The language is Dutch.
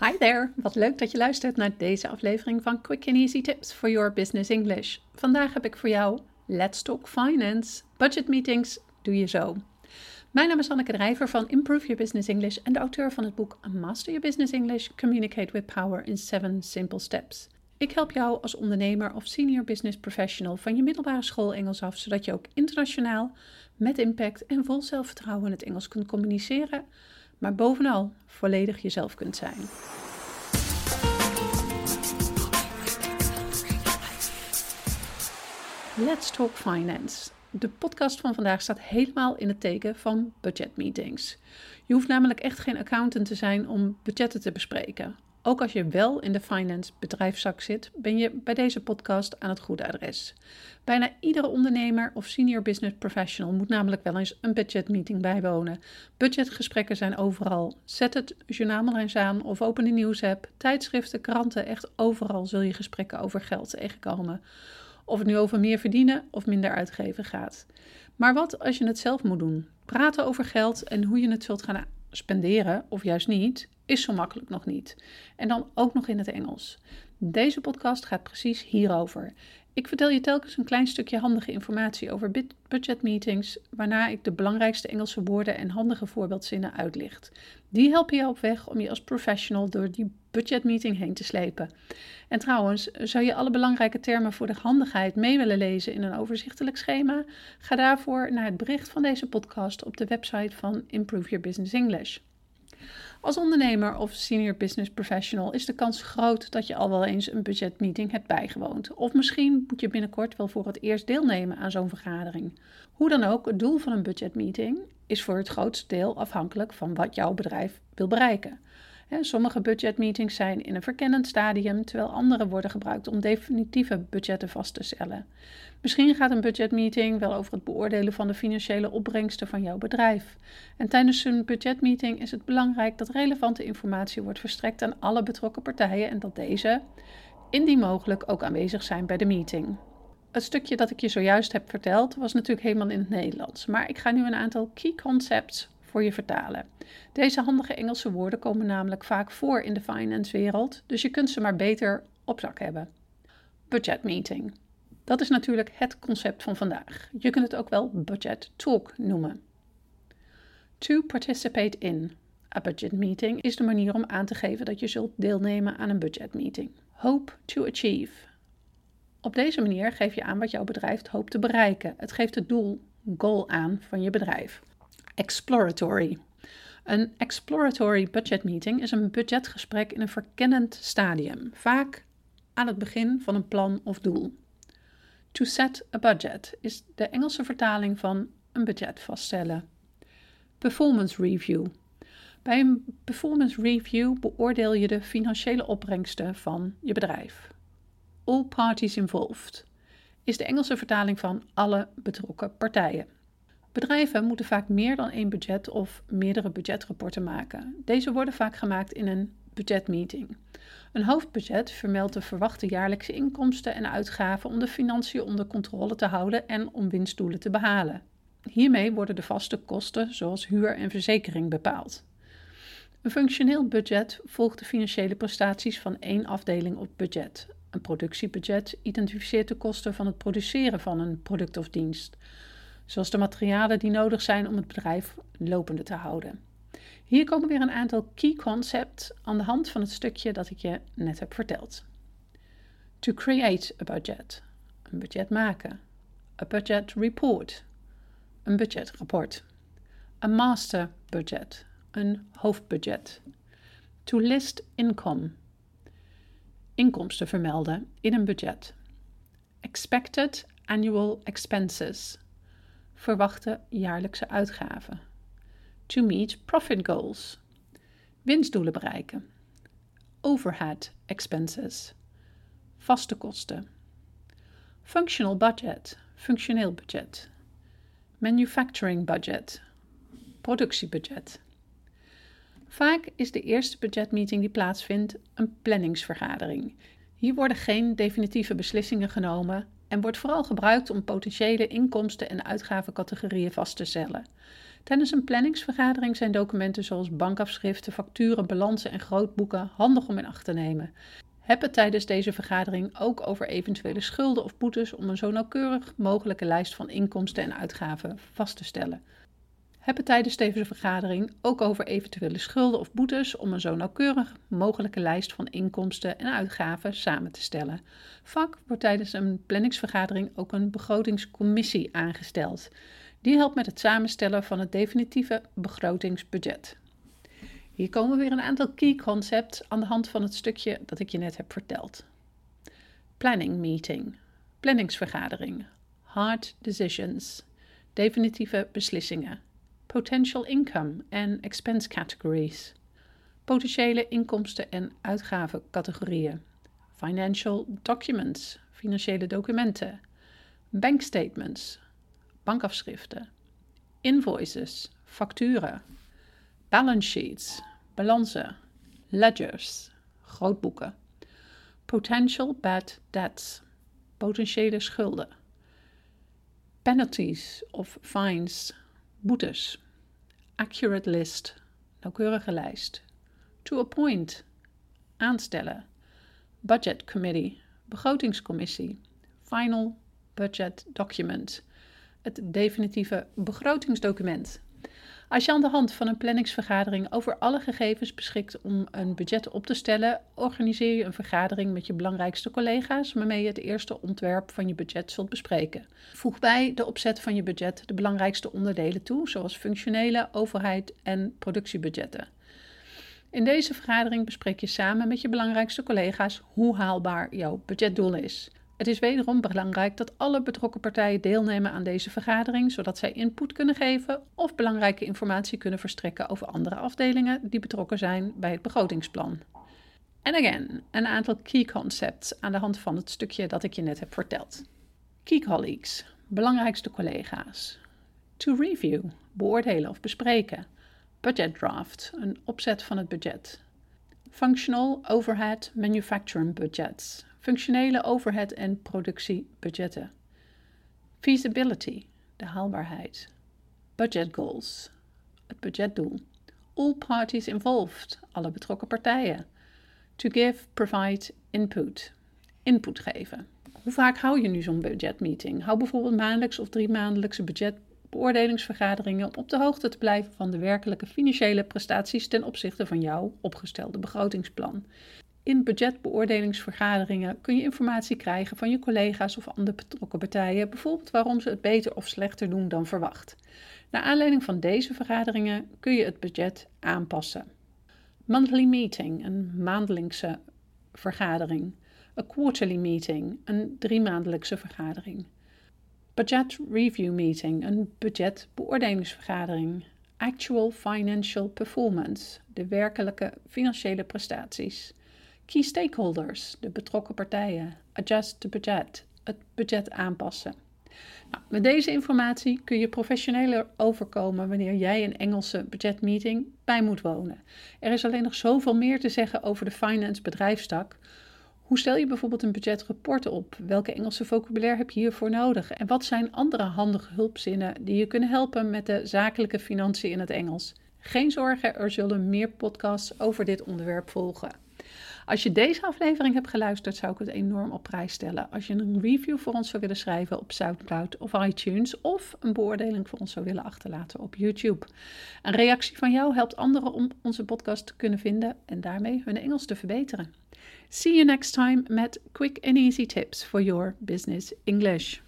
Hi there, wat leuk dat je luistert naar deze aflevering van Quick and Easy Tips for Your Business English. Vandaag heb ik voor jou Let's Talk Finance. Budget meetings doe je zo. Mijn naam is Anneke Drijver van Improve Your Business English en de auteur van het boek Master Your Business English: Communicate with Power in 7 Simple Steps. Ik help jou als ondernemer of senior business professional van je middelbare school Engels af, zodat je ook internationaal, met impact en vol zelfvertrouwen het Engels kunt communiceren maar bovenal volledig jezelf kunt zijn. Let's Talk Finance. De podcast van vandaag staat helemaal in het teken van budgetmeetings. Je hoeft namelijk echt geen accountant te zijn om budgetten te bespreken. Ook als je wel in de finance bedrijfszak zit, ben je bij deze podcast aan het goede adres. Bijna iedere ondernemer of senior business professional moet namelijk wel eens een budgetmeeting bijwonen. Budgetgesprekken zijn overal. Zet het journaal maar eens aan of open de nieuwsapp. Tijdschriften, kranten, echt overal zul je gesprekken over geld tegenkomen. Of het nu over meer verdienen of minder uitgeven gaat. Maar wat als je het zelf moet doen? Praten over geld en hoe je het zult gaan spenderen, of juist niet, is zo makkelijk nog niet. En dan ook nog in het Engels. Deze podcast gaat precies hierover. Ik vertel je telkens een klein stukje handige informatie over budgetmeetings, waarna ik de belangrijkste Engelse woorden en handige voorbeeldzinnen uitlicht. Die helpen je op weg om je als professional door die budgetmeeting heen te slepen. En trouwens, zou je alle belangrijke termen voor de handigheid mee willen lezen in een overzichtelijk schema? Ga daarvoor naar het bericht van deze podcast op de website van Improve Your Business English. Als ondernemer of senior business professional is de kans groot dat je al wel eens een budgetmeeting hebt bijgewoond. Of misschien moet je binnenkort wel voor het eerst deelnemen aan zo'n vergadering. Hoe dan ook, het doel van een budgetmeeting is voor het grootste deel afhankelijk van wat jouw bedrijf wil bereiken. Sommige budgetmeetings zijn in een verkennend stadium, terwijl andere worden gebruikt om definitieve budgetten vast te stellen. Misschien gaat een budgetmeeting wel over het beoordelen van de financiële opbrengsten van jouw bedrijf. En tijdens een budgetmeeting is het belangrijk dat relevante informatie wordt verstrekt aan alle betrokken partijen en dat deze, indien mogelijk, ook aanwezig zijn bij de meeting. Het stukje dat ik je zojuist heb verteld was natuurlijk helemaal in het Nederlands, maar ik ga nu een aantal key concepts voor je vertalen. Deze handige Engelse woorden komen namelijk vaak voor in de finance-wereld, dus je kunt ze maar beter op zak hebben. Budget meeting. Dat is natuurlijk het concept van vandaag. Je kunt het ook wel budget talk noemen. To participate in a budget meeting is de manier om aan te geven dat je zult deelnemen aan een budget meeting. Hope to achieve. Op deze manier geef je aan wat jouw bedrijf hoopt te bereiken. Het geeft het doel, goal aan van je bedrijf. Exploratory. Een exploratory budget meeting is een budgetgesprek in een verkennend stadium, vaak aan het begin van een plan of doel. To set a budget is de Engelse vertaling van een budget vaststellen. Performance review. Bij een performance review beoordeel je de financiële opbrengsten van je bedrijf. All parties involved is de Engelse vertaling van alle betrokken partijen. Bedrijven moeten vaak meer dan één budget of meerdere budgetrapporten maken. Deze worden vaak gemaakt in een budgetmeeting. Een hoofdbudget vermeldt de verwachte jaarlijkse inkomsten en uitgaven om de financiën onder controle te houden en om winstdoelen te behalen. Hiermee worden de vaste kosten, zoals huur en verzekering, bepaald. Een functioneel budget volgt de financiële prestaties van één afdeling op budget. Een productiebudget identificeert de kosten van het produceren van een product of dienst zoals de materialen die nodig zijn om het bedrijf lopende te houden. Hier komen weer een aantal key concepts aan de hand van het stukje dat ik je net heb verteld. To create a budget. Een budget maken. A budget report. Een budgetrapport. A master budget. Een hoofdbudget. To list income. Inkomsten vermelden in een budget. Expected annual expenses verwachte jaarlijkse uitgaven. To meet profit goals. Winstdoelen bereiken. Overhead expenses. Vaste kosten. Functional budget. Functioneel budget. Manufacturing budget. Productiebudget. Vaak is de eerste budgetmeeting die plaatsvindt een planningsvergadering. Hier worden geen definitieve beslissingen genomen en wordt vooral gebruikt om potentiële inkomsten- en uitgavencategorieën vast te stellen. Tijdens een planningsvergadering zijn documenten zoals bankafschriften, facturen, balansen en grootboeken handig om in acht te nemen. Heb het tijdens deze vergadering ook over eventuele schulden of boetes om een zo nauwkeurig mogelijke lijst van inkomsten en uitgaven vast te stellen. Heb het tijdens deze vergadering ook over eventuele schulden of boetes om een zo nauwkeurig mogelijke lijst van inkomsten en uitgaven samen te stellen. Vak wordt tijdens een planningsvergadering ook een begrotingscommissie aangesteld. Die helpt met het samenstellen van het definitieve begrotingsbudget. Hier komen weer een aantal key concepts aan de hand van het stukje dat ik je net heb verteld. Planning meeting, planningsvergadering, hard decisions, definitieve beslissingen, potential income en expense categories, potentiële inkomsten- en uitgavencategorieën, financial documents, financiële documenten, bank statements, bankafschriften, invoices, facturen, balance sheets, balansen, ledgers, grootboeken, potential bad debts, potentiële schulden, penalties of fines, boetes, accurate list, nauwkeurige lijst, to appoint, aanstellen, budget committee, begrotingscommissie, final budget document, het definitieve begrotingsdocument. Als je aan de hand van een planningsvergadering over alle gegevens beschikt om een budget op te stellen, organiseer je een vergadering met je belangrijkste collega's waarmee je het eerste ontwerp van je budget zult bespreken. Voeg bij de opzet van je budget de belangrijkste onderdelen toe, zoals functionele, overheid en productiebudgetten. In deze vergadering bespreek je samen met je belangrijkste collega's hoe haalbaar jouw budgetdoel is. Het is wederom belangrijk dat alle betrokken partijen deelnemen aan deze vergadering, zodat zij input kunnen geven of belangrijke informatie kunnen verstrekken over andere afdelingen die betrokken zijn bij het begrotingsplan. En again, een aantal key concepts aan de hand van het stukje dat ik je net heb verteld. Key colleagues, belangrijkste collega's. To review, beoordelen of bespreken. Budget draft, een opzet van het budget. Functional overhead manufacturing budgets, functionele overhead- en productiebudgetten. Feasibility, de haalbaarheid. Budget goals, het budgetdoel. All parties involved, alle betrokken partijen. To give, provide, input. Input geven. Hoe vaak hou je nu zo'n budgetmeeting? Hou bijvoorbeeld maandelijks of drie maandelijkse budgetbeoordelingsvergaderingen om op de hoogte te blijven van de werkelijke financiële prestaties ten opzichte van jouw opgestelde begrotingsplan. In budgetbeoordelingsvergaderingen kun je informatie krijgen van je collega's of andere betrokken partijen, bijvoorbeeld waarom ze het beter of slechter doen dan verwacht. Naar aanleiding van deze vergaderingen kun je het budget aanpassen. Monthly meeting, een maandelijkse vergadering. A quarterly meeting, een driemaandelijkse vergadering. Budget review meeting, een budgetbeoordelingsvergadering. Actual financial performance, de werkelijke financiële prestaties. Key stakeholders, de betrokken partijen. Adjust the budget, het budget aanpassen. Nou, met deze informatie kun je professioneler overkomen wanneer jij een Engelse budgetmeeting bij moet wonen. Er is alleen nog zoveel meer te zeggen over de finance bedrijfstak. Hoe stel je bijvoorbeeld een budgetrapport op? Welke Engelse vocabulaire heb je hiervoor nodig? En wat zijn andere handige hulpzinnen die je kunnen helpen met de zakelijke financiën in het Engels? Geen zorgen, er zullen meer podcasts over dit onderwerp volgen. Als je deze aflevering hebt geluisterd, zou ik het enorm op prijs stellen. Als je een review voor ons zou willen schrijven op SoundCloud of iTunes, of een beoordeling voor ons zou willen achterlaten op YouTube. Een reactie van jou helpt anderen om onze podcast te kunnen vinden en daarmee hun Engels te verbeteren. See you next time met quick and easy tips for your business English.